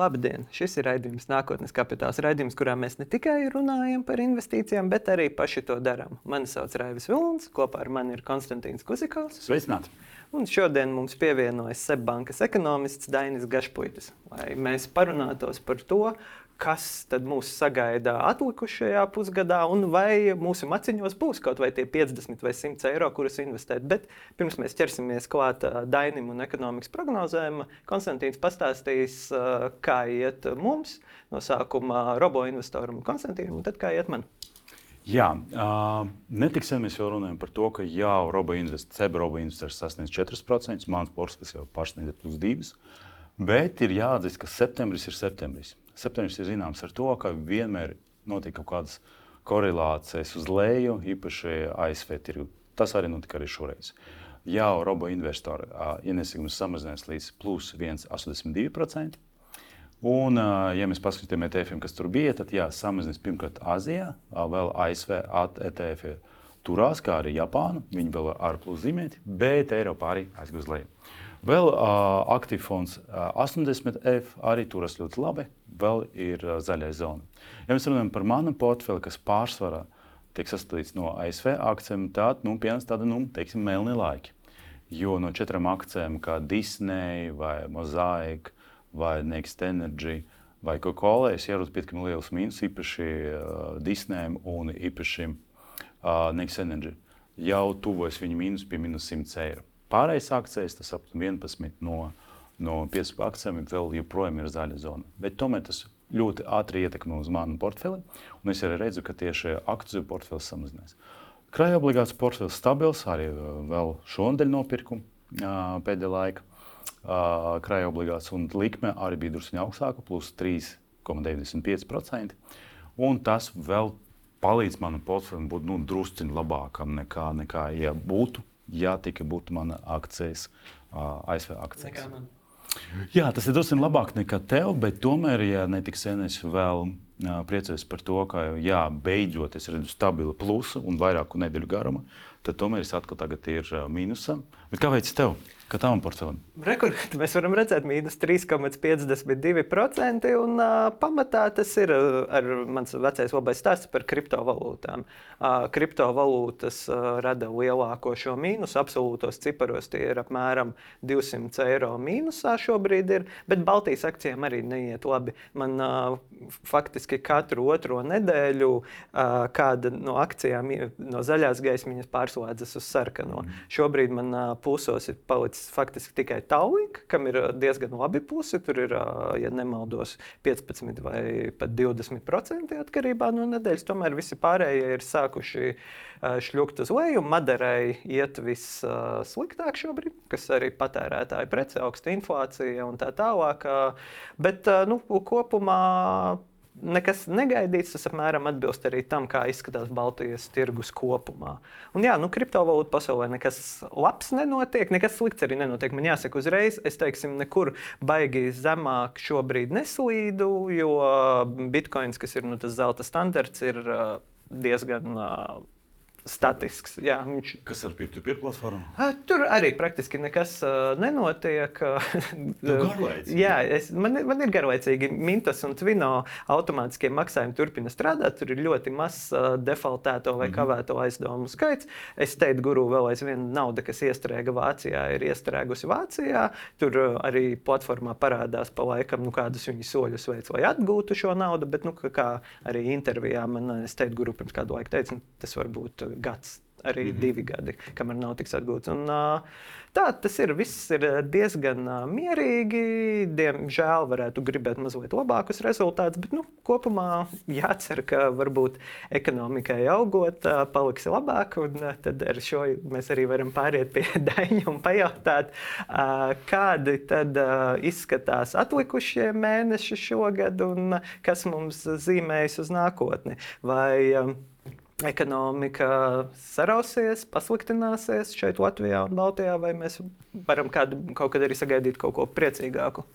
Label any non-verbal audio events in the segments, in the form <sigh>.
Labdien! Šis ir raidījums Nākotnes kapitāls. Raidījums, kurā mēs ne tikai runājam par investīcijām, bet arī paši to darām. Mani sauc Raivis Vilns, kopā ar mani ir Konstantīns Kuzikovs. Sveicināti! Un šodien mums pievienojas Seibankas ekonomists Dainis Gašpuitis, lai mēs parunātos par to, kas tad mūs sagaida atlikušajā pusgadā, un vai mūsu maciņos būs kaut vai tie 50 vai 100 eiro, kurus investēt. Bet pirms mēs ķersimies klāt Dainim un ekonomikas prognozēm, Konstantīns pastāstīs, kā iet mums no sākuma robo investoram Konstantīnam, un tad kā iet man. Jā, uh, netik sen mēs jau runājam par to, ka jau robo investors, CB robo investors sasniedz 4%, mans portfels jau pārsniedz plus 2%. Bet ir jāatzīst, ka septembris ir septembris septembris ir zināms ar to, ka vienmēr notiek kaut kādas korelācijas uz leju, īpaši ASV tirgu. Tas arī notika arī šoreiz. Jau robo investori ienesīgums samazinājās līdz plus 1,82%. Un, ja mēs paskatāmies ETF, kas tur bija, tad jā, samazinās pirmkārt Azijā, vēl ASV ETF turās, kā arī Japāna. Viņi vēl ar plus zīmēti, bet Eiropā arī aizgāja uz leju. Vēl uh, aktīvs fonds uh, 80F arī turas ļoti labi. Vēl ir uh, zaļā zona. Ja mēs runājam par manu portfeli, kas pārsvarā tiek sastādīts no ASV akcijiem, tad nu, pienāca tāda nu, teiksim, melni laiki. Jo no četrām akcijām, kā Disney, vai Mosaic, vai Next Energy, vai Coca-Cola, es ierodu pietiekami liels mīnus, īpaši uh, Disney un īpaši uh, Next Energy. Jau tuvojas viņa mīnus pie minus 100 eiro. Pārējais akcijas, tas aptuveni 11 no, no 15 akcijiem, vēl joprojām ir zaļa zona. Bet tomēr tas ļoti ātri ietekmē uz manu portfeli. Un es arī redzu, ka tieši akciju portfels samazinās. Krājuma obligāts portfels stabils, arī vēl šonadēļ nopirku pēdējā laikā. Krājuma obligāts un likme arī bija drusku augstāka, plus 3,95%. Un tas vēl palīdz manam portfelim būt nu, drusciņā labākam nekā, nekā ja būtu ja tikai būtu mana akcijas, ASV akcijas. Jā, tas ir drusku labāk nekā tev, bet tomēr, ja netiks sen, es vēl priecājos par to, ka jā, beidzot es redzu stabilu plusu un vairāku nedēļu garumu, tad tomēr es atkal tagad ir mīnusā. Bet kā veids tev? Kā tavam portfelim? Rekur, <laughs> mēs varam redzēt, mīnus 3,52%. Un, uh, pamatā tas ir ar mans vecais labais stāsts par kriptovalūtām. Uh, kriptovalūtas uh, rada lielāko šo mīnusu. Absolūtos ciparos tie ir apmēram 200 eiro mīnusā šobrīd. Ir, bet Baltijas akcijām arī neiet labi. Man uh, faktiski katru otro nedēļu kāda no akcijām no zaļās gaismiņas pārslēdzas uz sarkano. Mm. Šobrīd man plusos ir palicis faktiski tikai Tallink, kam ir diezgan labi pusi. Tur ir, ja nemaldos, 15 vai pat 20% atkarībā no nedēļas. Tomēr visi pārējie ir sākuši šļukt uz leju. Madarai iet vissliktāk šobrīd, kas arī patērētāji prece, augsta inflācija un tā tālāk. Bet nu, kopumā nekas negaidīts. Tas apmēram atbilst arī tam, kā izskatās Baltijas tirgus kopumā. Un, jā, nu, kriptovalūtu pasaulē nekas labs nenotiek, nekas slikts arī nenotiek. Man jāsaka, uzreiz, es teiksim, nekur baigi zemāk šobrīd neslīdu, jo bitkoins, kas ir nu, tas zelta standarts, ir diezgan statisks. Jā, viņš... Kas ar peer-to-peer platformu? Tur arī praktiski nekas uh, nenotiek. <laughs> jā, es, man, man ir garlaicīgi. Mintas un Twino automātiskie maksājumi turpina strādāt. Tur ir ļoti mazs uh, defaultēto vai mm -hmm. kavēto aizdevumu skaits. Es teiktu, guru vēl aizvien nauda, kas iestrēga Vācijā, ir iestrēgusi Vācijā. Tur uh, arī platformā parādās pa laikam, nu, kādus viņi soļus veids, lai atgūtu šo naudu. Bet, nu, kā arī intervijā man, es teiktu, guru pirms kādu laiku teica, nu, tas var būt gads, arī mm -hmm. divi gadi, kamēr nav tiks atgūts. Un, tā tas ir. Viss ir diezgan mierīgi. Diemžēl varētu gribēt mazliet labākus rezultātus, bet nu, kopumā jācer, ka varbūt ekonomikai augot, paliks labāk. Tad ar šo mēs arī varam pāriet pie <laughs> daļņa un pajautāt, kādi tad izskatās atlikušie mēneši šogad un kas mums zīmējas uz nākotni. Vai, ekonomika sarausies, pasliktināsies šeit, Latvijā un Baltijā, vai mēs varam kādu, kaut kad arī sagaidīt kaut ko priecīgāku?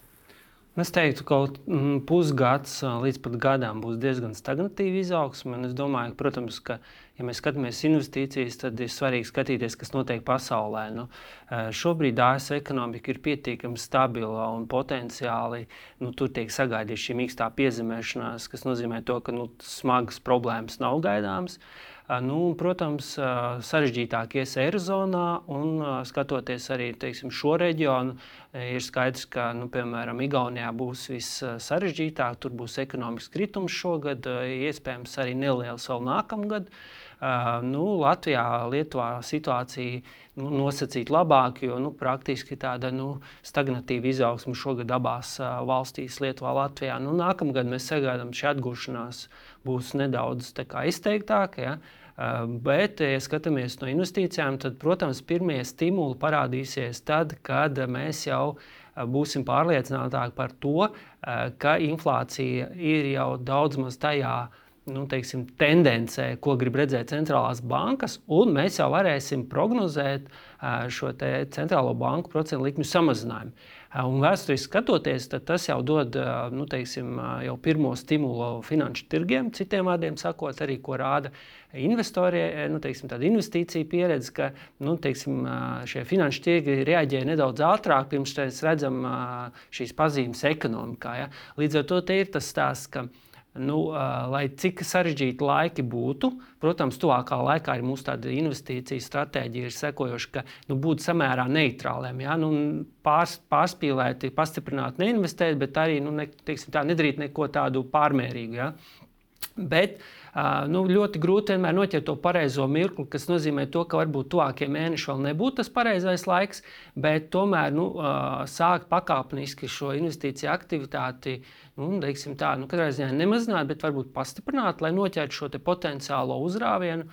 Es teiktu, ka kaut mm, pusgads līdz pat gadam būs diezgan stagnatīva izaugsme. Es domāju, protams, ka, ja mēs skatāmies investīcijas, tad ir svarīgi skatīties, kas notiek pasaulē. Nu, šobrīd ASV ekonomika ir pietiekami stabila un potenciāli nu, tur tiek sagaidīta šī mīkstā piezemēšanās, kas nozīmē to, ka nu, smagas problēmas nav gaidāmas. Uh, Nu, protams, sarežģītāk ies Eirozonā un skatoties arī teiksim, šo reģionu, ir skaidrs, ka nu, piemēram Igaunijā būs viss sarežģītāk. Tur būs ekonomisks kritums šogad, iespējams arī neliels vēl nākamgad. Nu, Latvijā, Lietuvā situācija nu, nosacīt labāk, jo nu, praktiski tāda nu, stagnatīva izaugsme šogad abās valstīs, Lietuvā, Latvijā. Nu, nākamgad mēs sagaidām, šī atgūšanās būs nedaudz izteiktāka. Ja? Bet, ja skatāmies no investīcijām, tad, protams, pirmie stimuli parādīsies tad, kad mēs jau būsim pārliecinātāki par to, ka inflācija ir jau daudz maz tajā nu, teiksim, tendencē, ko grib redzēt centrālās bankas, un mēs jau varēsim prognozēt šo centrālo banku procentu likmju samazinājumu. Un vēsturiski skatoties, tas jau dod nu, teiksim, jau pirmo stimulu finanšu tirgiem, citiem vārdiem sakot, arī ko rāda investoriem, nu, teiksim, investīcija pieredze, ka nu, teiksim, šie finanšu tirgi reaģē nedaudz ātrāk, pirms mēs redzam šīs pazīmes ekonomikā. Ja? Līdz ar to ir tas stāsts, ka Nu, lai cik sarežģīti laiki būtu, protams, tuvākā laikā ir mūsu investīcija stratēģija, ir sekojoša, ka nu, būt samērā neitrāliem. Ja? Nu, pārs, pārspīlēti, pastiprināt, neinvestēt, bet arī nu, ne, teiksim, tā, nedarīt neko tādu pārmērīgu. Ja? Bet uh, nu, ļoti grūti vienmēr noķert to pareizo mirkli, kas nozīmē to, ka varbūt tuvākie mēneši vēl nebūtu tas pareizais laiks, bet tomēr nu, sākt pakāpeniski šo investīciju aktivitāti. Nu, tā, nu, katrā ziņā nemazināt, bet varbūt pastiprināt, lai noķertu šo potenciālo uzrāvienu,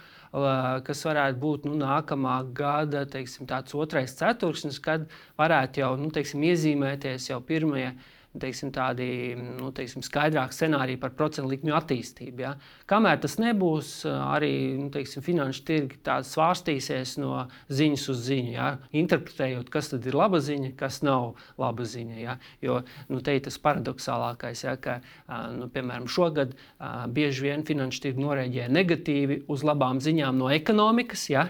kas varētu būt nu, nākamā gada teiksim, otrais ceturksnis, kad varētu jau nu, teiksim, iezīmēties jau pirmie teiksim, tādi nu, teiksim, skaidrāki scenāriji par procentu likmju attīstību. Ja. Kamēr tas nebūs, arī nu, teiksim, finanšu tirgi svārstīsies no ziņas uz ziņu, ja, interpretējot, kas ir laba ziņa, kas nav laba ziņa. Ja. Jo nu, te ir tas paradoxālākais, ja, ka nu, piemēram šogad bieži vien finanšu tirgi norēģē negatīvi uz labām ziņām no ekonomikas. Ja,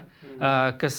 kas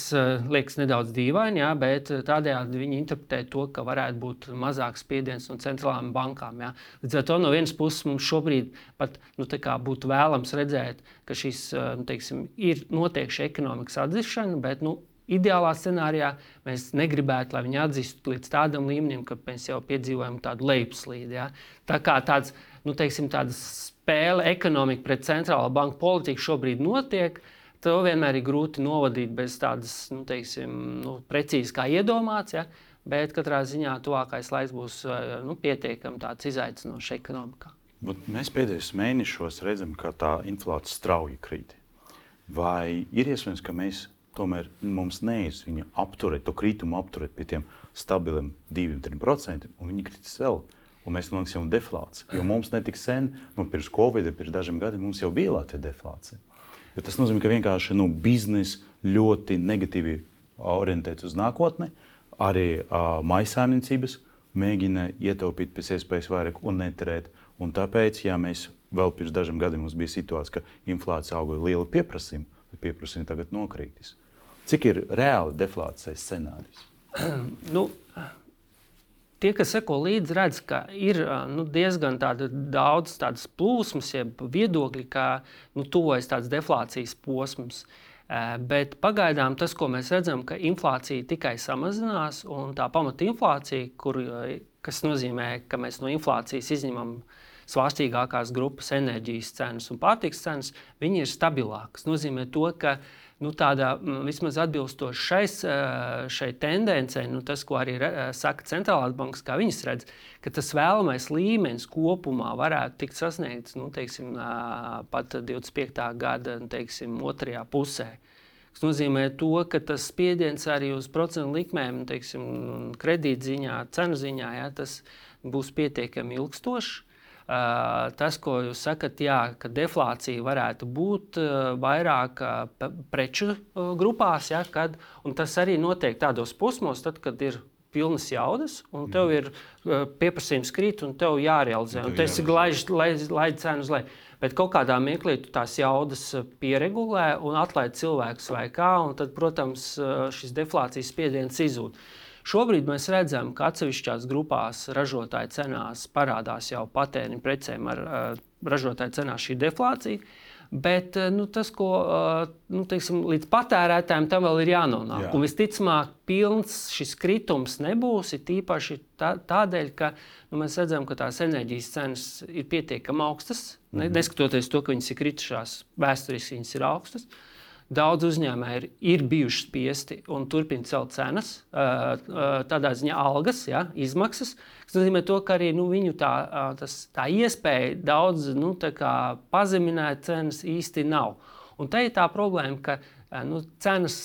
liekas nedaudz dīvaini, ja, bet tādējādi viņi interpretē to, ka varētu būt mazāks spiediens no centrālām bankām. Ja. Līdz ar to no vienas puses mums šobrīd pat nu, būtu vēlams redzēt, ka šis nu, teiksim, ir notiek šī ekonomikas atzīšana, bet nu, Ideālā scenārijā mēs negribētu, lai viņi atzīstu līdz tādam līmenim, ka mēs jau piedzīvojam tādu lejupslīdi. Ja? Tā kā tāds, nu, teiksim, spēle ekonomika pret centrālā banka politiku šobrīd notiek, to vienmēr ir grūti novadīt bez tādas nu, teiksim, nu, precīzas, kā iedomāts. Ja? Bet katrā ziņā tuvākais laiks būs eh, nu, pietiekami izaicinošs ekonomikā. Bet mēs pēdējos mēnešos redzam, ka tā inflācija strauji krīt. Vai ir iespējams, ka mēs tomēr mums neies viņu apturēt, to kritumu apturēt pie tiem stabiliem 2-3%, un viņi kritīs vēl? Un mēs nonāksim deflācijā. Jo mums netik sen, nu, pirms Covid, pirms dažiem gadiem, mums jau bija tā deflācija. Jo tas nozīmē, ka vienkārši nu, biznesa ļoti negatīvi orientēts uz nākotni. Arī uh, maisāniecības mēģina ietaupīt pēc iespējas vairāk un neterēt. Un tāpēc, ja mēs vēl pirms dažiem gadiem mums bija situācija, ka inflācija auga liela pieprasījuma, tad pieprasījumi tagad nokrītīs. Cik ir reāli deflācijas scenārijs? <clears throat> nu, tie, kas seko līdzi, redz, ka ir nu, diezgan tāda, daudz tādas plūsmas, jeb viedokļi, ka nu, tuvojas tāds deflācijas posms. Bet pagaidām tas, ko mēs redzam, ka inflācija tikai samazinās, un tā pamatinflācija, kur, kas nozīmē, ka mēs no inflācijas izņemam svārstīgākās grupas enerģijas cenas un pārtiks cenas, viņi ir stabilākas. Tas nozīmē, to, ka nu, tādā mm, vismaz atbilstoši šais, šai tendencei, nu, tas, ko arī saka centrālās bankas, kā viņas redz, ka tas vēlamais līmenis kopumā varētu tikt sasniegts nu, teiksim, pat 25. gada teiksim, otrajā pusē. Tas nozīmē, to, ka tas spiediens arī uz procentu likmēm, teiksim, kredītziņā, cenu ziņā, ja, tas būs pietiekami ilgstošs. Uh, tas, ko jūs sakat, jā, ka deflācija varētu būt uh, vairāk uh, preču grupās, ja, kad, un tas arī notiek tādos posmos, tad, kad ir pilnas jaudas, un tev ir uh, pieprasījums krīt, un tev jārealizē. Un tas ir laid cenu uz leju. Bet kaut kādā mirklī tu tās jaudas pieregulē un atlaid cilvēkus vai kā, un tad, protams, šis deflācijas spiediens izzūd. Šobrīd mēs redzam, ka atsevišķās grupās ražotāju cenās parādās jau patēriņa precēm ar uh, ražotāju cenās šī deflācija. Bet eh, nu, tas, ko eh, nu, teiksim, līdz patērētājiem tam vēl ir jānonāk. Jā. Un visticamāk, pilns šis kritums nebūs. Tīpaši tā, tādēļ, ka nu, mēs redzam, ka tās enerģijas cenas ir pietiekami augstas. Mm -hmm. Neskatoties to, ka viņas ir kritušās, vēsturiski viņas ir augstas. Uh, Daudz uzņēmēji ir, ir bijuši spiesti un turpina celt cenas, tādā ziņā algas, ja, izmaksas. Tas nozīmē, to, ka arī nu, viņu tā, tas, tā iespēja daudz nu, pazeminēt cenas īsti nav. Un te ir tā problēma, ka nu, cenas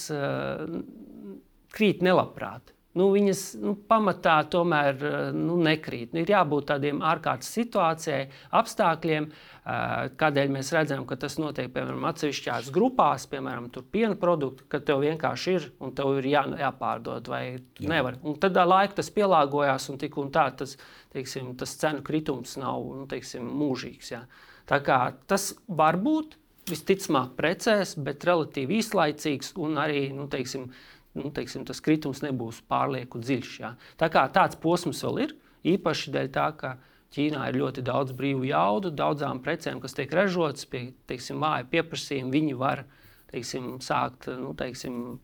krīt nelabprāt nu, viņas nu, pamatā tomēr eh, nu, nekrīt. Nu, ir jābūt tādiem ārkārtas situācijai, apstākļiem, eh, kādēļ mēs redzam, ka tas notiek piemēram atsevišķās grupās, piemēram, piena produkti, kad tev vienkārši ir un tev ir jā, jāpārdod vai Jā. nevar. Un tad laika tas pielāgojās un tik un tā tas, teiksim, tas cenu kritums nav nu, teiksim, mūžīgs. Jā. Tā kā tas var būt visticamāk precēs, bet relatīvi īslaicīgs un arī nu, teiksim, nu, teiksim, tas kritums nebūs pārlieku dziļš. Ja. Tā kā tāds posms vēl ir, īpaši dēļ tā, ka Ķīnā ir ļoti daudz brīvu jaudu, daudzām precēm, kas tiek ražotas pie teiksim, vāja pieprasījuma, viņi var teiksim, sākt nu, teiksim,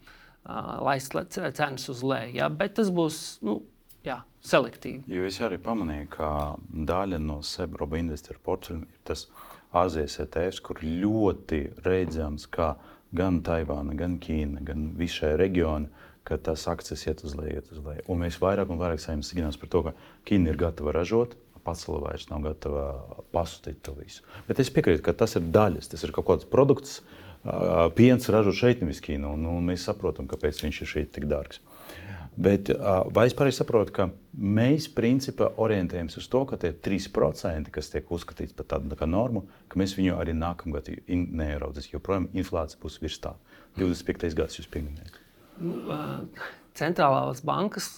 laist cenas uz leju. Ja. Bet tas būs nu, jā, selektīvi. Jo es arī pamanīju, ka daļa no Sebroba investoru portfeļa ir tas Azijas ETFs, kur ļoti redzams, ka gan Taivāna, gan Ķīna, gan visu šajā reģionā, ka tās akcijas iet uz leju, iet uz leju. Un mēs vairāk un vairāk saņemam signālus par to, ka Ķīna ir gatava ražot, pasaule vairs nav gatava pasūtīt to visu. Bet es piekrītu, ka tas ir daļas, tas ir kaut kāds produkts, piens ražo šeit, nevis Ķīnā, un, un mēs saprotam, kāpēc viņš ir šeit tik dārgs. Bet vai es pareizi saprotu, ka mēs principā orientējamies uz to, ka tie 3%, kas tiek uzskatīts par tādu tā normu, ka mēs viņu arī nākamgad neieraudzīs, jo projām inflācija būs virs tā. 25. gads jūs pieminējat. Nu, centrālās bankas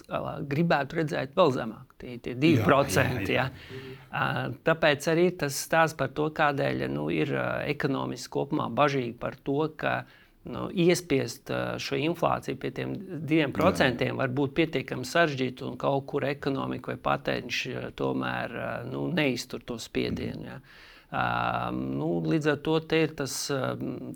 gribētu redzēt vēl zemāk, tie, tie 2%. Jā, jā, jā. Tāpēc arī tas stāsta par to, kādēļ nu, ir ekonomiski kopumā bažīgi par to, ka nu, iespiest šo inflāciju pie tiem diviem procentiem var būt pietiekami sarežģīti un kaut kur ekonomika vai patēriņš tomēr nu, neiztur to spiedienu. Ja. Uh, nu, līdz ar to ir tas,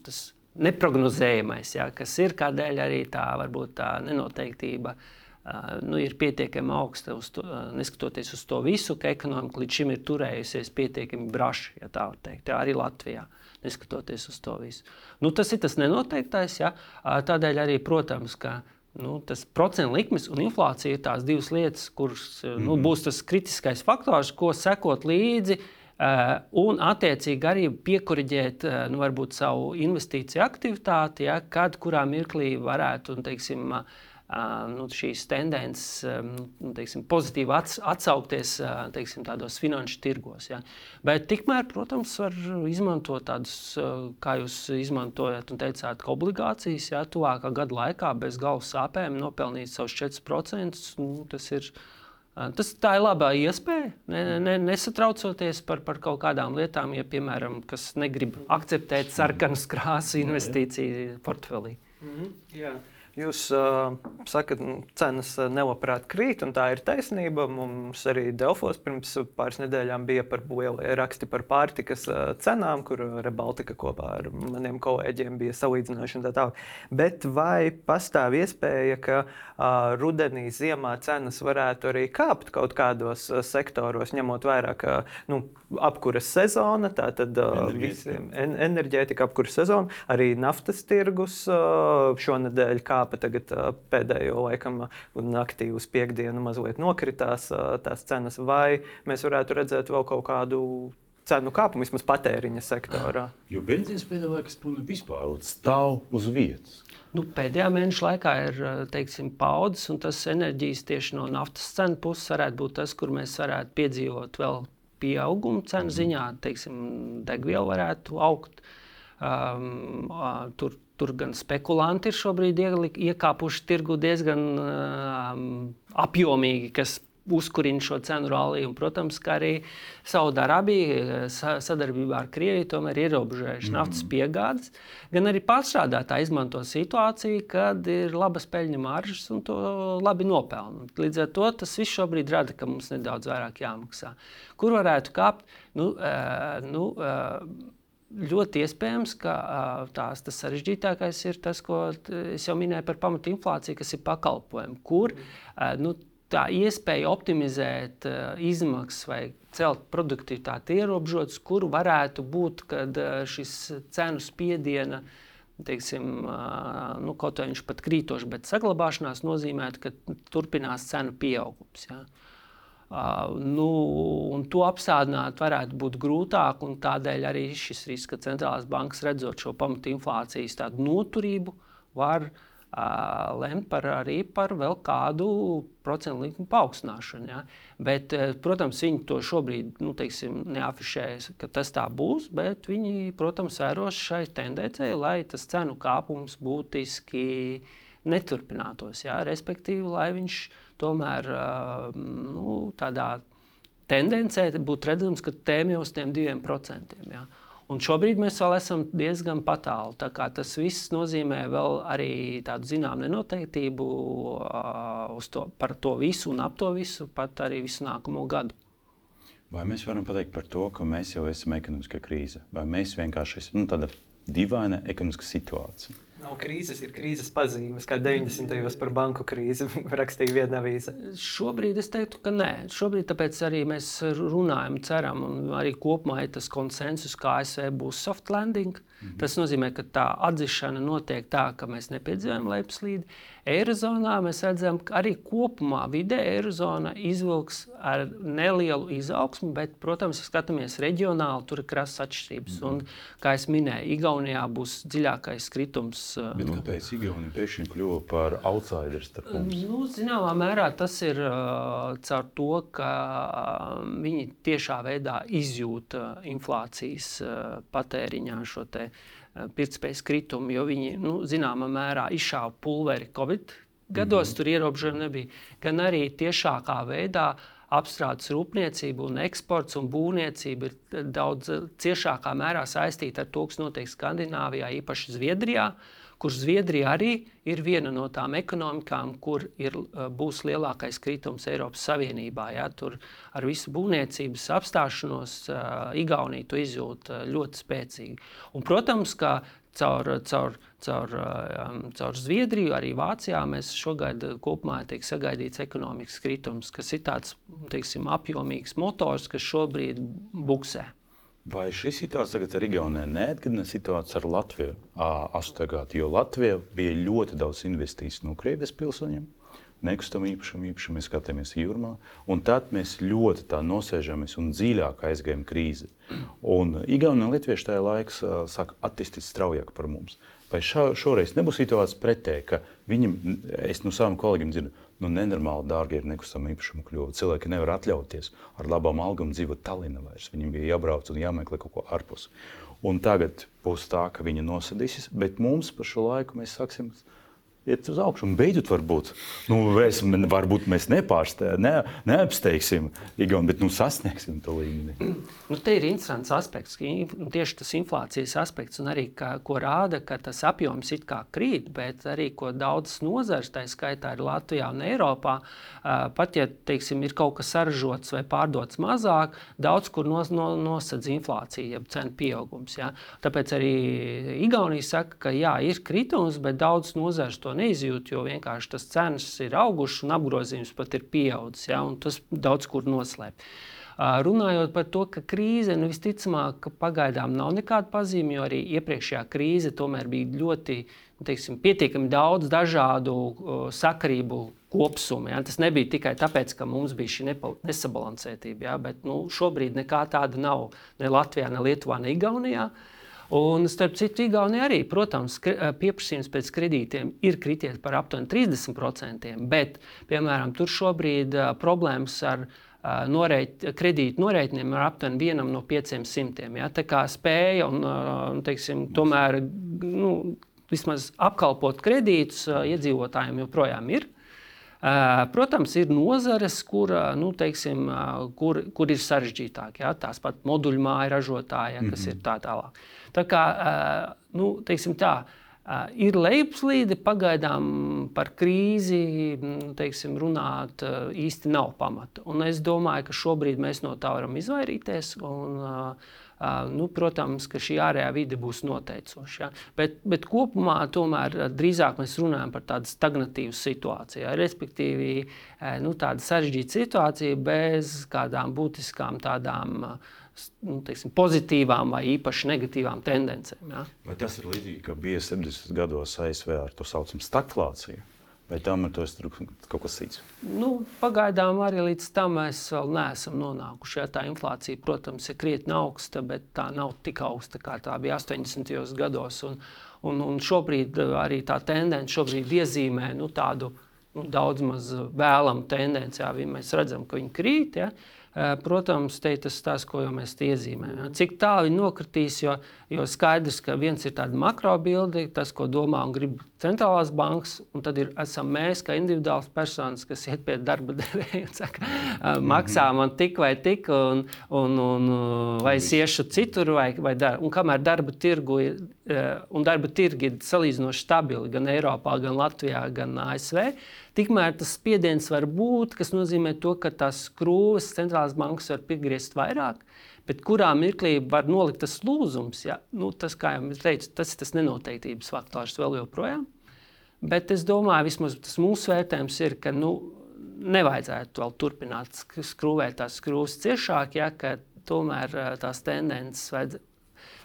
tas neparedzējamais, ja, kas ir kādēļ arī tā, varbūt, tā nenoteiktība. Uh, nu, ir pietiekami augsta, to, uh, neskatoties uz to visu, ka ekonomika līdz šim ir turējusies pietiekami braši, ja tā var teikt, arī Latvijā. Uh, neskatoties uz to visu. Nu, tas ir tas nenoteiktais. Ja? Tādēļ arī, protams, ka nu, tas procentu likmes un inflācija ir tās divas lietas, kuras mm nu, mhm. būs tas kritiskais faktors, ko sekot līdzi. Un, attiecīgi, arī piekuriģēt nu, savu investīciju aktivitāti, ja, kad kurā mirklī varētu un, teiksim, uh, nu, šīs tendences nu, teiksim, pozitīvi atsaukties teiksim, tādos finanšu tirgos. Ja. Bet tikmēr, protams, var izmantot tādus, kā jūs izmantojat, un teicāt, obligācijas, ja tuvākā gada laikā bez galvas sāpēm nopelnīt savus 4%. Nu, tas ir Tas, tā ir laba iespēja, ne, ne, nesatraucoties par, par kaut kādām lietām, ja, piemēram, kas negrib akceptēt sarkanas krāsas investīciju portfelī. Mm -hmm, jā. Jūs uh, sakat, ka cenas nelabprāt krīt, un tā ir taisnība. Mums arī Delfos pirms pāris nedēļām bija par raksti par pārtikas cenām, kur Rebaltika kopā ar maniem kolēģiem bija salīdzināšana. Tā tālāk. Bet vai pastāv iespēja, ka uh, rudenī, ziemā cenas varētu arī kāpt kaut kādos sektoros, ņemot vērā, ka nu, apkuras sezona, tātad uh, visiem en enerģētika apkuras sezona, arī naftas tirgus uh, šonadēļ kā kāpa tagad pēdējo laikam naktī uz piekdienu mazliet nokritās tās cenas, vai mēs varētu redzēt vēl kaut kādu cenu kāpumu vismaz patēriņa sektorā. Jo benzīns pēdējā laikā spūna vispār stāv uz vietas. Nu, pēdējā mēneša laikā ir teiksim, paudzes, un tas enerģijas tieši no naftas cenu puses varētu būt tas, kur mēs varētu piedzīvot vēl pieaugumu cenu ziņā. Teiksim, degviela varētu augt. Um, tur, tur gan spekulanti ir šobrīd iekāpuši tirgu diezgan um, apjomīgi, kas uzkurina šo cenu ralliju. Un, protams, ka arī Saudārābija sadarbībā ar Krieviju tomēr ir ierobežojuši mm. naftas piegādes. Gan arī pārstrādātāji izmanto situāciju, kad ir labas peļņu maržas un to labi nopelna. Līdz ar to tas viss šobrīd rada, ka mums nedaudz vairāk jāmaksā. Kur varētu kāpt? Nu, uh, nu, uh, Ļoti iespējams, ka tās, tas sarežģītākais ir tas, ko es jau minēju par pamatu inflāciju, kas ir pakalpojumi, kur nu, tā iespēja optimizēt izmaksas vai celt produktivitāti ierobežotas, kur varētu būt, šis cenu spiediena, teiksim, nu, kaut vai viņš pat krītoši, bet saglabāšanās nozīmē, ka turpinās cenu pieaugums. Ja? Uh, nu, to apstādināt varētu būt grūtāk, un tādēļ arī šis risks, ka centrālās bankas redzot šo pamatu inflācijas noturību, var uh, lemt par, arī par vēl kādu procentu likumu paaugstināšanu. Ja? Bet, protams, viņi to šobrīd nu, teiksim, neafišēs, ka tas tā būs, bet viņi, protams, vēros šai tendencei, lai tas cenu kāpums būtiski neturpinātos. Ja? Respektīvi, lai viņš tomēr nu, tādā tendencē būtu redzams, ka tēmē uz tiem diviem procentiem. Ja? Un šobrīd mēs vēl esam diezgan tālu. Tas viss nozīmē arī tādu zināmu nenoteiktību uh, to, par to visu un ap to visu, pat arī visu nākamo gadu. Vai mēs varam pateikt par to, ka mēs jau esam ekonomiskā krīze, vai mēs vienkārši esam nu, tāda dīvaina ekonomiska situācija? Nav krīzes, ir krīzes pazīmes, kā 90. gados par banku krīzi <laughs> rakstīja viena avīze. Šobrīd es teiktu, ka nē. Šobrīd tāpēc arī mēs runājam, ceram, un arī kopumā ir tas konsensus, ka ASV būs soft landing. -hmm. Tas nozīmē, ka tā atzīšana notiek tā, ka mēs nepiedzīvojam lejupslīdi. Eirozonā mēs redzam, ka arī kopumā vidē Eirozona izvilks ar nelielu izaugsmu, bet, protams, ja skatāmies reģionāli, tur ir krasas atšķirības. -hmm. Un, kā jau minēju, Igaunijā būs dziļākais kritums. Bet nu, kāpēc Igaunija pēkšņi kļuva par outsideru starp mums? Nu, zināmā mērā tas ir uh, caur to, ka viņi tiešā veidā izjūta inflācijas uh, patēriņā šo te pirktspējas kritumu, jo viņi nu, zināmā mērā izšāva pulveri Covid gados, mm -hmm. tur ierobežojumi nebija, gan arī tiešākā veidā apstrādes rūpniecība un eksports un būvniecība ir daudz ciešākā mērā saistīta ar to, kas notiek Skandināvijā, īpaši Zviedrijā. Uh, kur Zviedrija arī ir viena no tām ekonomikām, kur ir, eh, būs lielākais kritums Eiropas Savienībā. Ja? Tur ar visu būvniecības apstāšanos uh, Igaunija to izjūt uh, ļoti spēcīgi. Un, protams, ka caur, caur, caur, um, caur Zviedriju, arī Vācijā mēs šogad kopumā tiek sagaidīts ekonomikas kritums, kas ir tāds teiksim, apjomīgs motors, kas šobrīd buksē. Vai šī situācija tagad ar Igauniju neatgādina situāciju ar Latviju? Astagāt, jo Latvija bija ļoti daudz investīciju no Krievijas pilsoņiem, nekustamā īpašuma īpašumu, mēs skatāmies jūrmā, un tad mēs ļoti tā nosēžamies un dziļāk aizgājam krīzi. Un Igaunija un Lietuvieši tajā laikā sāk attīstīt straujāk par mums. Vai šā, šoreiz nebūs situācija pretēji, ka viņam, es no saviem kolēģiem dzirdu, nu, nenormāli dārgi ir nekustamā īpašuma kļuva. Cilvēki nevar atļauties ar labām algām dzīvot Tallinā vairs. Viņiem bija jābrauc un jāmeklē kaut ko ārpus. Un tagad būs tā, ka viņi nosadīsies, bet mums par šo laiku mēs sāksim iet uz augšu. Un beidzot, varbūt, nu, mēs, varbūt mēs nepārstē, ne, neapsteigsim Igaunu, bet nu, sasniegsim to līmeni. Nu, te ir interesants aspekts, tieši tas inflācijas aspekts, un arī ka, ko rāda, ka tas apjoms it kā krīt, bet arī ko daudzas nozares, tā skaitā ir Latvijā un Eiropā, pat ja teiksim, ir kaut kas saražots vai pārdots mazāk, daudz kur nos, no, nosedz inflācija, jeb cenu pieaugums. Ja? Tāpēc arī Igaunija saka, ka jā, ir kritums, bet daudz nozares to to neizjūt, jo vienkārši tas cenas ir augušas un apgrozījums pat ir pieaudzis. Ja, tas daudz kur noslēp. Runājot par to, ka krīze nu, visticamāk pagaidām nav nekāda pazīme, jo arī iepriekšējā krīze tomēr bija ļoti nu, teiksim, pietiekami daudz dažādu uh, sakarību kopsumu. Ja? Tas nebija tikai tāpēc, ka mums bija šī nesabalansētība, ja? bet nu, šobrīd nekā tāda nav ne Latvijā, ne Lietuvā, ne Igaunijā. Uh, Un, starp citu, Igaunija arī, protams, pieprasījums pēc kredītiem ir krities par aptuveni 30%, bet, piemēram, tur šobrīd uh, problēmas ar noreit, kredītu norēķiniem ir aptuveni vienam no 500. Ja? Tā kā spēja un nu, teiksim, tomēr nu, vismaz apkalpot kredītus iedzīvotājiem joprojām ir. Protams, ir nozares, kur, nu, teiksim, kur, kur ir sarežģītāk. Ja? Tās pat moduļu māju ražotāji, ja, kas mm -hmm. ir tā tālāk. Tā kā, nu, teiksim, tā, ir lejupslīde, pagaidām par krīzi nu, teiksim, runāt īsti nav pamata. Un es domāju, ka šobrīd mēs no tā varam izvairīties. Un, nu, protams, ka šī ārējā vide būs noteicoša. Ja? Bet, bet kopumā tomēr drīzāk mēs runājam par tādu stagnatīvu situāciju. Ja? Respektīvi, nu, tāda sarežģīta situācija bez kādām būtiskām tādām. Nu, teiksim, pozitīvām vai īpaši negatīvām tendencēm. Ja? Vai tas ir līdzīgi, kā bija 70. gados ASV ar to saucamu stagflāciju? Vai tam ir kaut kas cits? Nu, pagaidām arī līdz tam mēs vēl neesam nonākuši. Ja, tā inflācija, protams, ir krietni augsta, bet tā nav tik augsta, kā tā bija 80. gados. Un, un, un šobrīd arī tā tendence iezīmē nu, tādu nu, daudz maz vēlamu tendenci. Jā, mēs redzam, ka viņi krīt. Ja, Protams, te tas stāsts, ko jau mēs iezīmējam. Cik tālu viņi nokritīs, jo, jo skaidrs, ka viens ir tāds makro bilde, tas, ko domā un grib centrālās bankas, un tad ir, esam mēs, kā individuāls personas, kas iet pie darba <laughs> devēja un saka, maksā man tik vai tik, un, un, un vai es iešu citur, vai, vai dar, un kamēr darba tirgu ir, un darba tirgi ir salīdzinoši stabili gan Eiropā, gan Latvijā, gan ASV, Tikmēr tas spiediens var būt, kas nozīmē to, ka tās skrūves centrālās bankas var piegriezt vairāk, bet kurā mirklī var nolikt tas lūzums. Ja? Nu, tas, kā jau teicu, tas ir tas nenoteiktības faktors vēl joprojām. Bet es domāju, vismaz tas mūsu vērtējums ir, ka nu, nevajadzētu vēl turpināt skrūvēt tās skrūves ciešāk, ja, tomēr tās tendences vajadzētu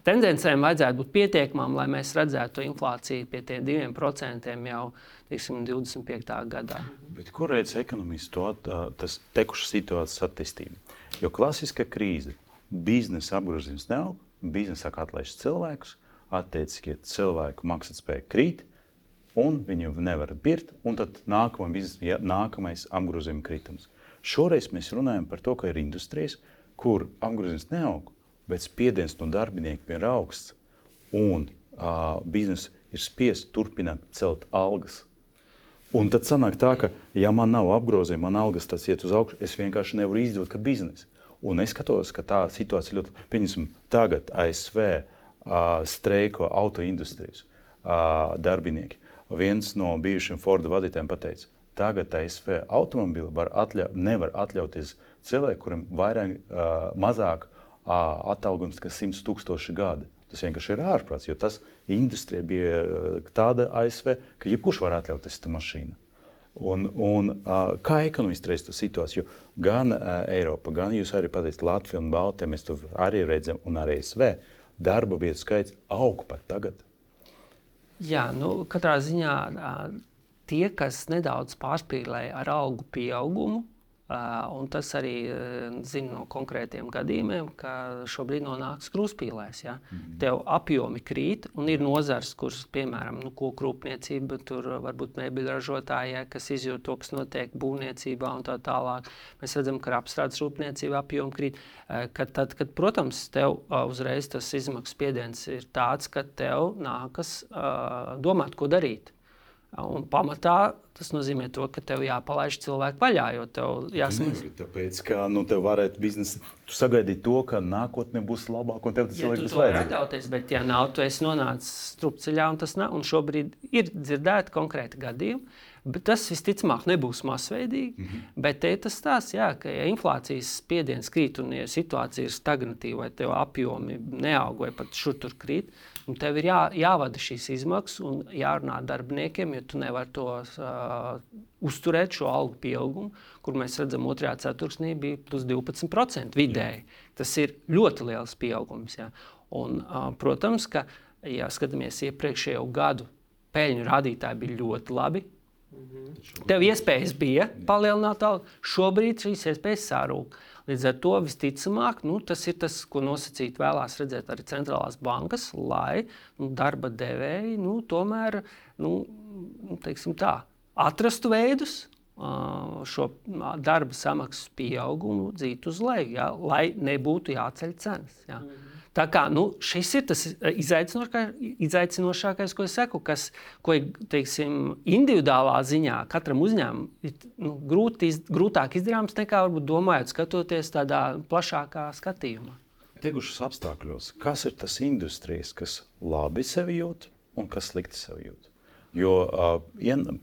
tendencēm vajadzētu būt pietiekamām, lai mēs redzētu inflāciju pie tiem 2% jau teiksim, 25. gadā. Bet kur redz ekonomists to tas tekušas situācijas attīstību? Jo klasiska krīze, biznesa apgrozījums nav, biznesa sāk atlaist cilvēkus, attiecīgi cilvēku maksātspēja krīt. Un viņu nevar birkt, un tad nākamā biznesa, nākamais apgrozījuma kritums. Šoreiz mēs runājam par to, ka ir industrijas, kur apgrozījums neaug, bet spiediens no darbiniekiem ir augsts, un uh, biznesa ir spiests turpināt celt algas. Un tad sanāk tā, ka, ja man nav apgrozījuma, man algas tas iet uz augšu, es vienkārši nevaru izdot kā biznesa. Un es skatos, ka tā situācija ļoti, pieņemsim, tagad ASV uh, streiko autoindustrijas uh, darbinieki. Viens no bijušiem Forda vadītājiem pateica, tagad ASV automobili atļau, nevar atļauties cilvēku, kuriem vairāk, uh, mazāk atalgojums, kas 100 tūkstoši gadi. Tas vienkārši ir ārprāts, jo tas industrijā bija tāda ASV, ka jebkurš var atļauties tā mašīna. Un, un, kā ekonomisti redz to situāciju? Gan Eiropa, gan jūs arī pateicat, Latvija un Baltija, mēs to arī redzam, un arī SV darba vietu skaits aug pat tagad. Jā, nu, katrā ziņā tie, kas nedaudz pārspīlēja ar algu pieaugumu, Un tas arī zina no konkrētiem gadījumiem, ka šobrīd nonāks krustpīlēs. Ja? Mm -hmm. Tev apjomi krīt, un ir nozars, kuras, piemēram, nu, kokrūpniecība, tur varbūt ja, kas izjūt to, kas notiek būvniecībā un tā tālāk. Mēs redzam, ka apstrādes rūpniecība apjomi krīt. Kad, tad, kad, protams, tev uzreiz tas izmaksu spiediens ir tāds, ka tev nākas uh, domāt, ko darīt. Un pamatā tas nozīmē, to, ka tev jāpalaiž cilvēku vaļā. Tev jāsmēs. Tāpēc, ka nu, tev varētu biznesa, tu sagaidīt to, ka nākotnē būs labāk, un tev tas ja cilvēks būs vajadzīgs. Bet, ja nav, tu esi nonācis strupceļā, un tas nav. Un šobrīd ir dzirdēti konkrēti gadījumi. Bet tas visticamāk nebūs masveidīgi. Mm -hmm. Bet te tas stāsts, jā, ka ja inflācijas spiediens krīt un ja situācija ir stagnatīva, vai tev apjomi neaug, vai pat šur tur krīt, Un tev ir jā, jāvada šīs izmaksas un jārunā darbiniekiem, jo tu nevari to uh, uzturēt, šo algu pieaugumu, kur mēs redzam, otrajā ceturksnī bija plus 12% vidēji. Tas ir ļoti liels pieaugums. Jā. Un, uh, protams, ka, ja skatāmies iepriekšējo gadu, peļņu rādītāji bija ļoti labi. Tev iespējas bija palielināt algu, šobrīd šīs iespējas sārūk. Līdz ar to visticamāk, nu, tas ir tas, ko nosacīt vēlās redzēt arī centrālās bankas, lai nu, darba devēji nu, tomēr nu, tā, atrastu veidus, šo darba samaksas pieaugumu dzīt uz leju, ja, lai nebūtu jāceļ cenas. Ja. Mm. Tā kā nu, šis ir tas izaicinošākais, ko es saku, kas ko, teiksim, individuālā ziņā katram uzņēmumam ir nu, grūti, iz, grūtāk izdarāms nekā varbūt domājot, skatoties tādā plašākā skatījumā. Tegušas apstākļos, kas ir tas industrijas, kas labi sevi jūt un kas slikti sevi jūt? Jo uh,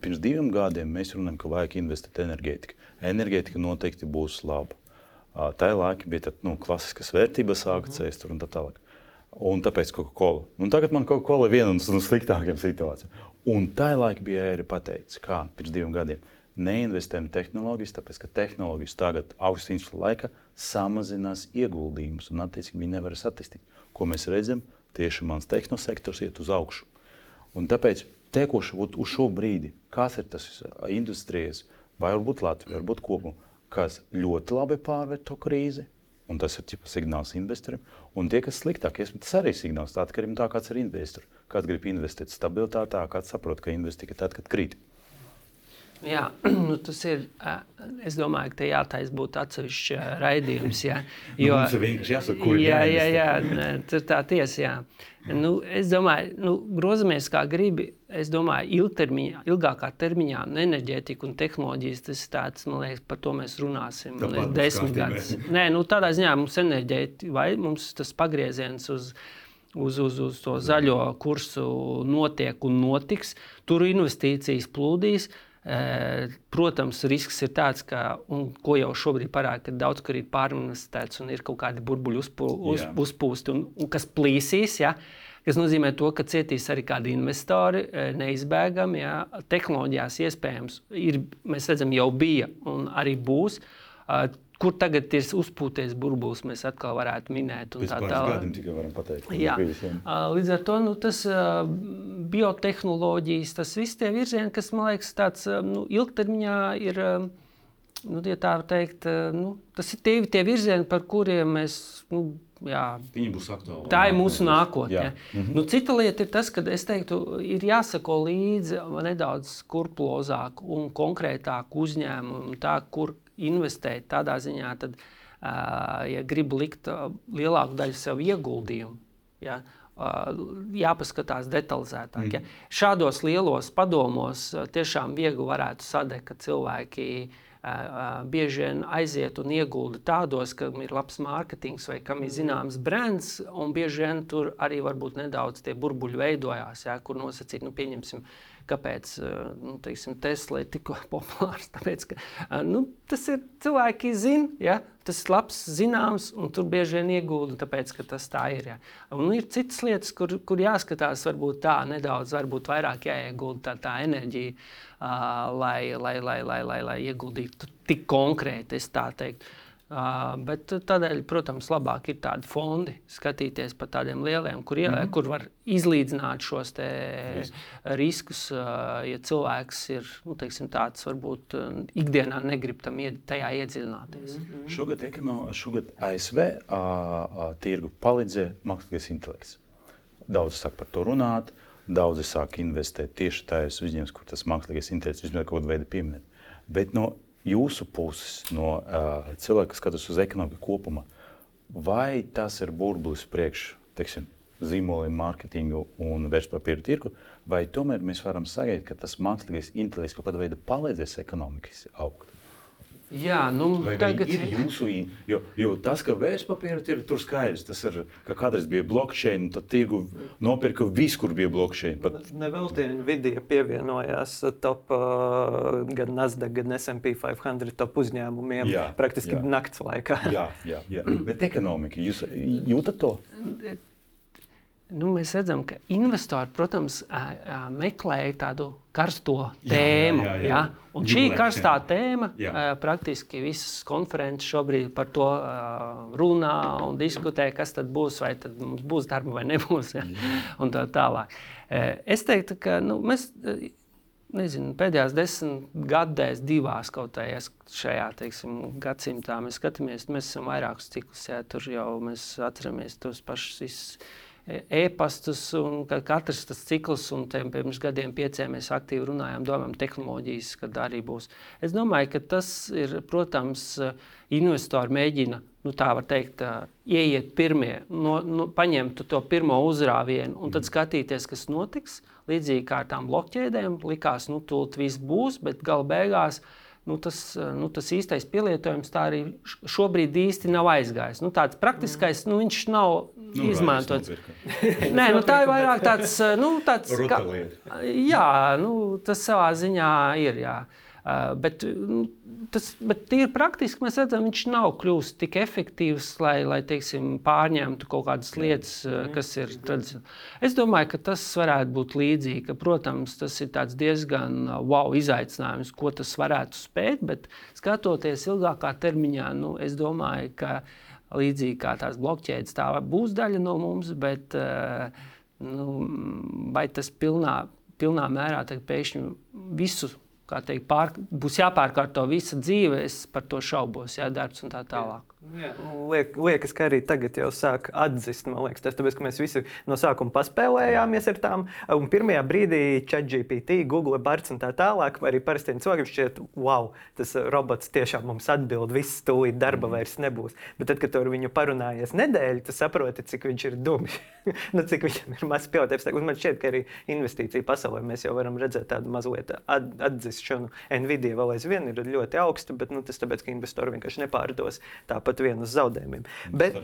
pirms diviem gadiem mēs runājam, ka vajag investēt enerģētikā. Enerģētika noteikti būs laba. Tā laika bija tad, nu, klasiskas vērtības, akcijas mhm. un tā tālāk. Un tāpēc Coca-Cola. Un tagad man Coca-Cola ir viena no sliktākajām situācijām. Un tā laika bija arī pateicis, kā pirms diviem gadiem. Neinvestējam tehnoloģijas, tāpēc ka tehnoloģijas tagad, augsts inflācijas laika, samazinās ieguldījumus un, attiecīgi, viņi nevarēs attīstīt. Ko mēs redzam, tieši mans tehnosektors iet uz augšu. Un tāpēc tekoši uz šo brīdi, kas ir tas industrijas, vai varbūt Latvija, varbūt kopumā, kas ļoti labi pārvar to krīzi. Un tas ir tipa, signāls investoriem. Un tie, kas sliktāk, tas arī ir signāls. Atkarībā no tā, kāds ir investors. Kāds grib investēt stabilitātē, kāds saprot, ka investīcija tad, kad krīt. Jā, <clears throat> nu, tas ir. Es domāju, ka te jātaisa būtu atsevišķs raidījums. Jā, <laughs> jo, Mums ir vienkārši jāsaka, kur jā, jā, jā, tā ir tā tiesa. Jā. Nu, es domāju, nu, grozamies kā gribi. Es domāju, ilgtermiņā, ilgākā termiņā enerģētika un tehnoloģijas tas ir tāds, man liekas, par to mēs runāsim. Liekas, desmit gadus. Nē, nu, tādā ziņā mums enerģētika vai mums tas pagrieziens uz, uz, uz, uz to zaļo kursu notiek un notiks. Tur investīcijas plūdīs. Protams, risks ir tāds, ka, ko jau šobrīd parāda, ka daudz kur ir pārinvestēts un ir kaut kādi burbuļi uzpū, uz, uzpūsti, un, un kas plīsīs. Ja? Tas nozīmē, to, ka cietīs arī kādi investori neizbēgami. Ja? Tehnoloģijās iespējams ir, mēs redzam, jau bija un arī būs kur tagad ir uzpūties burbulis, mēs atkal varētu minēt. Tā tālāk tikai varam pateikt. Jā. Bijis, jā. Līdz ar to nu, tas biotehnoloģijas, tas viss tie virzieni, kas man liekas tāds nu, ilgtermiņā ir. Nu, ja teikt, nu, tas ir tie, tie virzieni, par kuriem mēs nu, Jā, Viņi būs aktuāli. Tā ir mūsu nākotne. Ja. Mm -hmm. nu, cita lieta ir tas, ka es teiktu, ir jāsako līdzi nedaudz skrupulozāk un konkrētāk uzņēmumu, tā, kur investēt tādā ziņā, tad, ja grib likt lielāku daļu sev ieguldījumu, ja, jāpaskatās detalizētāk. Mm. Ja. Šādos lielos padomos tiešām viegli varētu sadegt, ka cilvēki bieži vien aiziet un iegulda tādos, kam ir labs mārketings vai kam ir zināms brands, un bieži vien tur arī varbūt nedaudz tie burbuļi veidojās, ja, kur nosacīt, nu, pieņemsim, Kāpēc nu, teiksim, Tesla ir tik <laughs> populārs? Tāpēc, ka, nu, tas ir cilvēki zina, ja? Tas ir labs, zināms, un tur bieži vien iegūda, tāpēc, ka tas tā ir. Ja? Un ir citas lietas, kur, kur jāskatās, varbūt tā nedaudz, varbūt vairāk jāiegulda tā, tā enerģija, uh, lai, lai, lai, lai, lai, lai ieguldītu tik konkrēti, es tā teiktu. Uh, bet tādēļ, protams, labāk ir tādi fondi, skatīties par tādiem lieliem, kur, ielē, mm -hmm. kur var izlīdzināt šos riskus. Uh, ja cilvēks ir nu, teiksim, tāds, varbūt uh, ikdienā negrib tam ied, tajā iedziļināties. Mm -hmm. Šogad, ekono, šogad ASV uh, uh, tirgu palīdzēja mākslīgais intelekts. Daudz sāk par to runāt, daudzi sāk investēt tieši tajos uzņēmumos, kur tas mākslīgais intelekts vismaz kaut kādā veidā pieminēt. Bet no jūsu puses, no uh, cilvēka, kas skatās uz ekonomiku kopumā, vai tas ir burbulis priekš teiksim, zīmoliem, mārketingu un vērtspapīra tirgu, vai tomēr mēs varam sagaidīt, ka tas mākslīgais intelekts kaut kādā veidā palīdzēs ekonomikai augt? Jā, nu, vai, tagad... ir jūsu jo, jo tas, ka vērtspapīra ir tur skaidrs, tas ir, ka kādreiz bija blockchain, tad tirgu nopirka visu, kur bija blockchain. Pat... Nevelti Nvidia pievienojās top uh, gan Nasdaq, gan S&P 500 top uzņēmumiem jā, praktiski jā. nakts laikā. jā, jā, jā, bet ekonomika, jūs jūtat to? Nu, mēs redzam, ka investori, protams, meklē tādu karsto tēmu. Jā, jā, jā, jā. Ja? Un šī karstā tēma, jā. praktiski visas konferences šobrīd par to runā un diskutē, kas tad būs, vai tad mums būs darba vai nebūs. Ja? Un tā tālāk. Es teiktu, ka nu, mēs. Nezinu, pēdējās desmit gadās, divās kaut kādās šajā teiksim, gadsimtā mēs skatāmies, mēs esam vairākus ciklus. Jā, tur jau mēs atceramies tos pašus e-pastus, un ka katrs tas cikls, un te, pirms gadiem pieciem mēs aktīvi runājām, domājam, tehnoloģijas, kad arī būs. Es domāju, ka tas ir, protams, investori mēģina, nu tā var teikt, ieiet pirmie, no, no, paņemt to pirmo uzrāvienu un tad mhm. skatīties, kas notiks. Līdzīgi kā ar tām blokķēdēm, likās, nu, tūlīt viss būs, bet gala beigās nu, tas, nu, tas īstais pielietojums tā arī šobrīd īsti nav aizgājis. Nu, tāds praktiskais, nu, viņš nav nu, izmantots. <laughs> Nē, nu, tā ir vairāk tāds, nu, tāds kā, jā, nu, tas savā ziņā ir. Jā. Uh, bet, nu, tas bet ir praktiski. Mēs redzam, viņš nav kļuvis tik efektīvs, lai, lai teiksim, pārņemtu kaut kādas lietas, uh, kas ir tradicionāli. Es domāju, ka tas varētu būt līdzīgi. Ka, protams, tas ir diezgan wow izaicinājums, ko tas varētu spēt. Bet skatoties ilgākā termiņā, nu, es domāju, ka līdzīgi kā tās blokķēdes, tā būs daļa no mums. Bet, nu, vai tas pilnā, pilnā mērā pēkšņi visu teikt, pār, būs jāpārkārto visa dzīve, es par to šaubos, jā, darbs un tā tālāk. Liek, liekas, ka arī tagad jau sāk atzīt, man liekas, tas tāpēc, ka mēs visi no sākuma paspēlējāmies ar tām. Un pirmajā brīdī ChatGPT, Google, Barts un tā tālāk, arī parastiem cilvēkiem šķiet, wow, tas robots tiešām mums atbild, viss tūlīt darba mhm. vairs nebūs. Bet tad, kad tu ar viņu parunājies nedēļu, tu saproti, cik viņš ir dums, <laughs> nu, cik viņam ir maz. Un man šķiet, ka arī investīcija pasaulē mēs jau varam redzēt tādu mazliet at atzīšanu. Nvidia vēl aizvien ir ļoti augsta, bet nu, tas tāpēc, ka investori vienkārši nepārdos tāpat pat vienu uz zaudējumiem. Bet,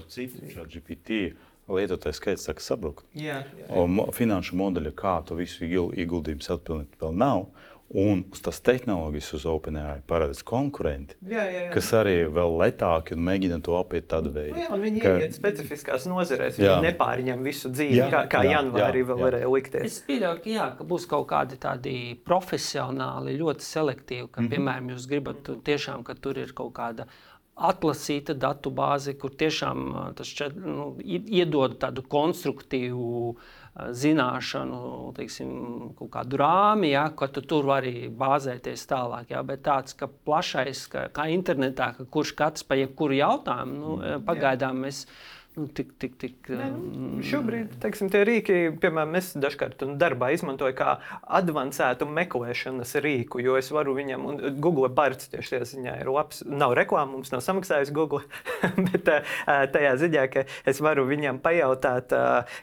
lietotāju skaits saka sabrukt. Jā, jā. Un finanšu modeļa, kā to visu ieguldījumu atpelnīt, vēl nav. Un uz tās tehnoloģijas, uz OpenAI parādās konkurenti, jā, jā, jā. kas arī vēl letāki un mēģina to apiet tādu veidu. Jā, viņi ka... iet specifiskās nozarēs, viņi nepārņem visu dzīvi, jā, kā, kā jā, janvārī jā, vēl jā. varēja likties. Es pieļauju, ka, jā, ka būs kaut kādi tādi profesionāli, ļoti selektīvi, ka, mm -hmm. piemēram, jūs gribat tiešām, ka tur ir kaut kāda atlasīta datu bāze, kur tiešām tas šķiet, nu, iedod tādu konstruktīvu zināšanu, teiksim, kaut kādu rāmi, ja, ka tu tur vari bāzēties tālāk. Ja, bet tāds ka plašais, ka, kā internetā, ka kurš katrs pa jebkuru jautājumu, nu, mm, pagaidām mēs nu, tik, tik, tik. Ne, nu, um, šobrīd teiksim, tie rīki, piemēram, es dažkārt darbā izmantoju kā avansētu meklēšanas rīku, jo es varu viņam, un Google Barts tieši tajā ziņā ir labs. Nav reklāmas, mums nav samaksājis Google, <laughs> bet tajā ziņā, ka es varu viņam pajautāt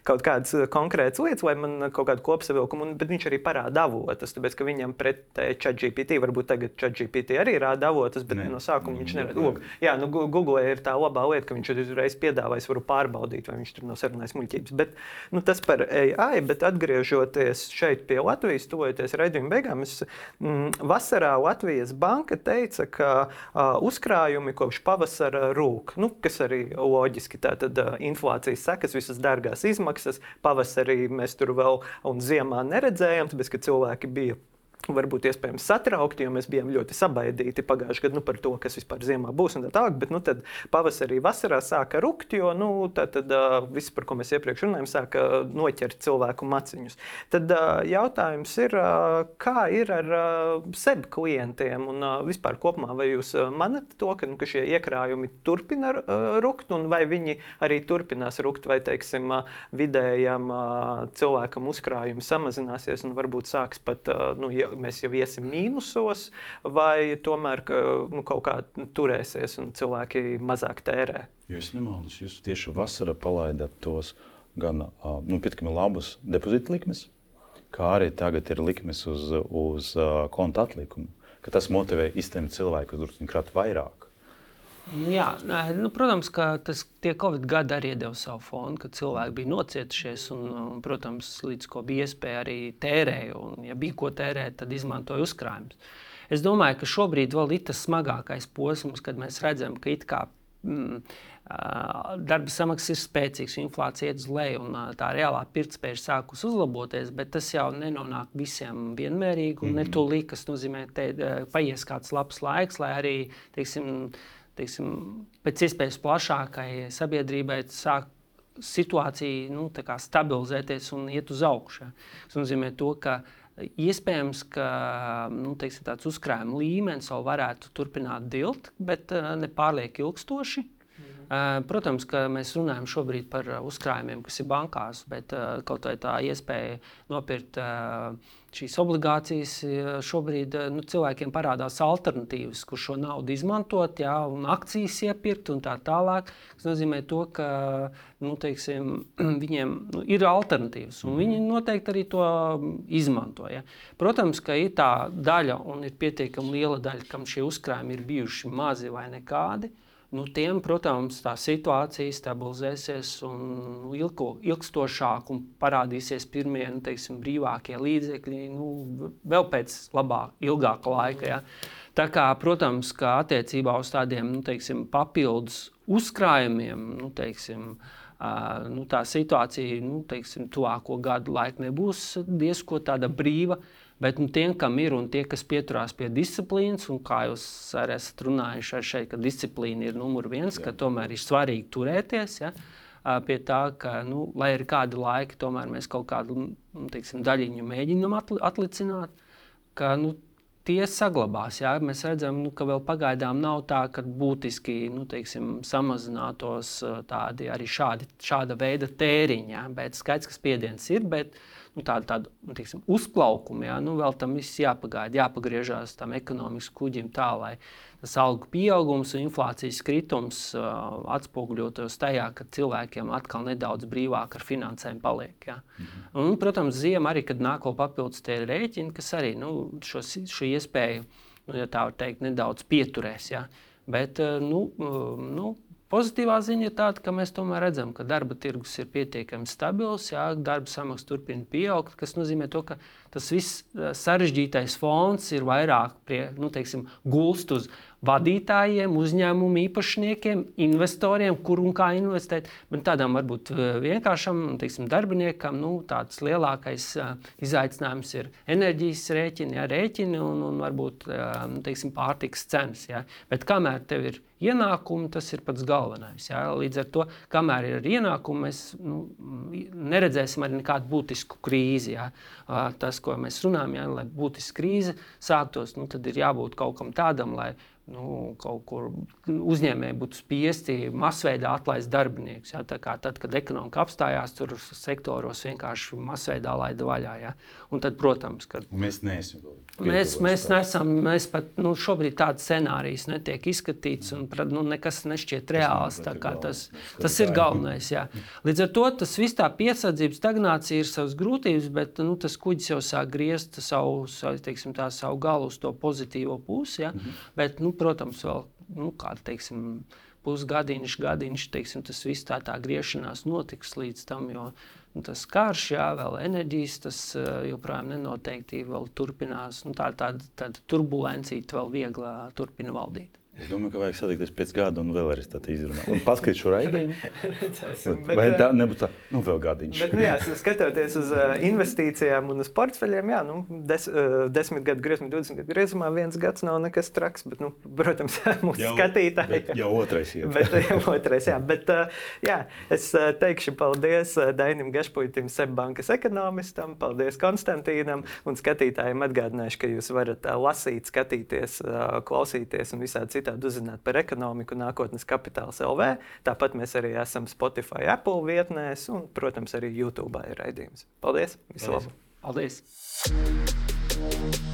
kaut kādas konkrētas lietas, vai man kaut kādu kopsavilkumu, bet viņš arī parāda avotus, tāpēc, ka viņam pret ChatGPT, varbūt tagad ChatGPT arī rāda avotus, bet ne. no sākuma viņš nerāda. Jā, nu, Google ir tā labā lieta, ka viņš uzreiz piedāvājas varu pārbaudīt, vai viņš tur nav sarunājis muļķības. Bet, nu, tas par AI, bet atgriežoties šeit pie Latvijas, tuvojoties raidījuma beigām, es, mm, vasarā Latvijas banka teica, ka uh, uzkrājumi kopš pavasara rūk, nu, kas arī loģiski tātad uh, inflācijas sekas, visas dārgās izmaksas, pavasarī mēs tur vēl un ziemā neredzējām, tāpēc, ka cilvēki bija varbūt iespējams satraukti, jo mēs bijām ļoti sabaidīti pagājušajā gadā nu, par to, kas vispār ziemā būs. Tā tālāk, bet nu, tad pavasarī, vasarā sāka rukt, jo nu, tad, tad, uh, viss, par ko mēs iepriekš runājām, sāka noķert cilvēku maciņus. Tad uh, jautājums ir, uh, kā ir ar uh, sebi klientiem un uh, vispār kopumā, vai jūs uh, manat to, ka, nu, ka šie iekrājumi turpina uh, rukt, un vai viņi arī turpinās rukt, vai teiksim, uh, vidējam uh, cilvēkam uzkrājumi samazināsies un varbūt sāks pat uh, nu, mēs jau iesim mīnusos, vai tomēr nu, kaut kā turēsies un cilvēki mazāk tērē? Jūs nemaldos, jūs tieši vasarā palaidat tos gan nu, pietiekami labus depozītu likmes, kā arī tagad ir likmes uz, uz konta atlikumu. Tas motivē izteikti cilvēku, kurus krāt vairāk. Jā, nu, protams, ka tas Covid gadi arī deva savu fonu, kad cilvēki bija nocietušies. Un, protams, līdz ko bija iespēja arī tērēja. Un, ja bija ko tērēt, tad izmantoja uzkrājumus. Es domāju, ka šobrīd vēl ir tas smagākais posms, kad mēs redzam, ka it kā mm, darba samaksas ir spēcīgas, inflācija iet uz leju un tā reālā pirktspēja ir sākusi uzlaboties, bet tas jau nenonāk visiem vienmērīgi. Un mm -hmm. ne tūlīt, kas nozīmē, ka paies kāds labs laiks, lai arī teiksim, teiksim, pēc iespējas plašākai sabiedrībai sāk situācija nu, stabilizēties un iet uz augšu. Tas nozīmē, to, ka iespējams, ka nu, teiksim, tāds uzkrājuma līmenis vēl varētu turpināt dilt, bet uh, ne pārlieku ilgstoši. Mhm. Protams, ka mēs runājam šobrīd par uzkrājumiem, kas ir bankās, bet kaut vai tā iespēja nopirkt šīs obligācijas, šobrīd nu, cilvēkiem parādās alternatīvas, kur šo naudu izmantot, jā, un akcijas iepirkt un tā tālāk. Tas nozīmē, to, ka nu, teiksim, <clears throat> viņiem nu, ir alternatīvas, un viņi noteikti arī to izmanto. Ja. Protams, ka ir tā daļa, un ir pietiekami liela daļa, kam šie uzkrājumi ir bijuši mazi vai nekādi nu, tiem, protams, tā situācija stabilizēsies un ilko, ilgstošāk un parādīsies pirmie nu, teiksim, brīvākie līdzekļi nu, vēl pēc labāk, ilgāka laika. Ja. Tā kā, protams, ka attiecībā uz tādiem nu, teiksim, papildus uzkrājumiem, nu, teiksim, Uh, nu, tā situācija nu, teiksim, tuvāko gadu laiku nebūs tāda brīva. Uh, Bet nu, tiem, kam ir un tie, kas pieturās pie disciplīnas, un kā jūs arī esat runājuši šeit, ka disciplīna ir numur viens, Jā. ka tomēr ir svarīgi turēties. Ja? Pie tā, ka, nu, lai ir kādi laiki, tomēr mēs kaut kādu nu, teiksim, daļiņu mēģinām atlicināt, ka nu, tie saglabās. Jā. Mēs redzam, nu, ka vēl pagaidām nav tā, ka būtiski nu, teiksim, samazinātos tādi arī šādi, šāda veida tēriņi. Jā. Bet skaidrs, ka spiediens ir. Bet, uh, nu, tādu, tādu nu, teiksim, uzplaukumu. Jā, nu, vēl tam viss jāpagaida, jāpagriežās tam ekonomikas kuģim tā, lai tas algu pieaugums un inflācijas kritums uh, atspoguļotos tajā, ka cilvēkiem atkal nedaudz brīvāk ar finansēm paliek. Jā. Mhm. Un, protams, ziema arī, kad nāk vēl papildus tie rēķini, kas arī nu, šo, šo iespēju, nu, ja tā var teikt, nedaudz pieturēs. Jā. Bet, nu, nu, Pozitīvā ziņa ir tāda, ka mēs tomēr redzam, ka darba tirgus ir pietiekami stabils, jā, darba samaksa turpina pieaugt, kas nozīmē to, ka tas viss eh, sarežģītais fons ir vairāk prie, nu, teiksim, gulst uz vadītājiem, uzņēmumu īpašniekiem, investoriem, kur un kā investēt. Bet tādam varbūt eh, vienkāršam teiksim, darbiniekam nu, tāds lielākais uh, izaicinājums ir enerģijas rēķini, ja, rēķini un, un varbūt uh, teiksim, pārtikas cenas. Ja. Bet kamēr tev ir ienākumi, tas ir pats galvenais. Ja. Līdz ar to, kamēr ir ienākumi, mēs nu, neredzēsim arī nekādu būtisku krīzi. Uh, tas, ko mēs runājam, ja, lai būtiska krīze sāktos, nu, tad ir jābūt kaut kam tādam, lai nu, kaut kur uzņēmēji būtu spiesti masveidā atlaist darbiniekus. Ja? Tad, kad ekonomika apstājās, tur sektoros vienkārši masveidā laida vaļā. Ja? Un tad, protams, kad mēs neesam. Mēs, mēs nesam, mēs pat nu, šobrīd tāds scenārijs netiek izskatīts, un nu, nekas nešķiet reāls. Tas, tas ir galvenais. Jā. Līdz ar to tas viss tā piesardzība, stagnācija ir savas grūtības, bet nu, tas kuģis jau sāk griezt savu, teiksim, tā, savu galu uz to pozitīvo pusi. Ja? -hmm. Bet, nu, protams, vēl nu, kāda teiksim, pusgadiņš, gadiņš, teiksim, tas viss tā, tā griešanās notiks līdz tam. Jo, nu, tas karš, jā, vēl enerģijas, tas eh, joprojām nenoteiktība vēl turpinās. Nu, tā, tāda, tāda turbulencija vēl viegli turpina valdīt. Es domāju, ka vajag satikties pēc gada un vēlreiz tādu izrunāt. Un paskatīt šo raidījumu. <laughs> Vai tā nebūtu tā, nu, vēl gadiņš. Bet, nu, jā, skatoties uz uh, investīcijām un uz portfeļiem, jā, nu, des, uh, desmit gadu griezumā, 20 gadu griezumā viens gads nav nekas traks. Bet, nu, protams, <laughs> mūsu jau, skatītāji. Jau otrais. Jā, bet, jau otrais, jā. Bet, jā es teikšu paldies Dainim Gašpuitim, Sebbankas ekonomistam, paldies Konstantīnam un skatītājiem atgādināšu, ka jūs varat lasīt, skatīties, klausīties un visādi citādi citādi uzzināt par ekonomiku, nākotnes kapitāls LV. Tāpat mēs arī esam Spotify, Apple vietnēs un, protams, arī YouTube ir raidījums. Paldies! Visu labu! Paldies! Paldies.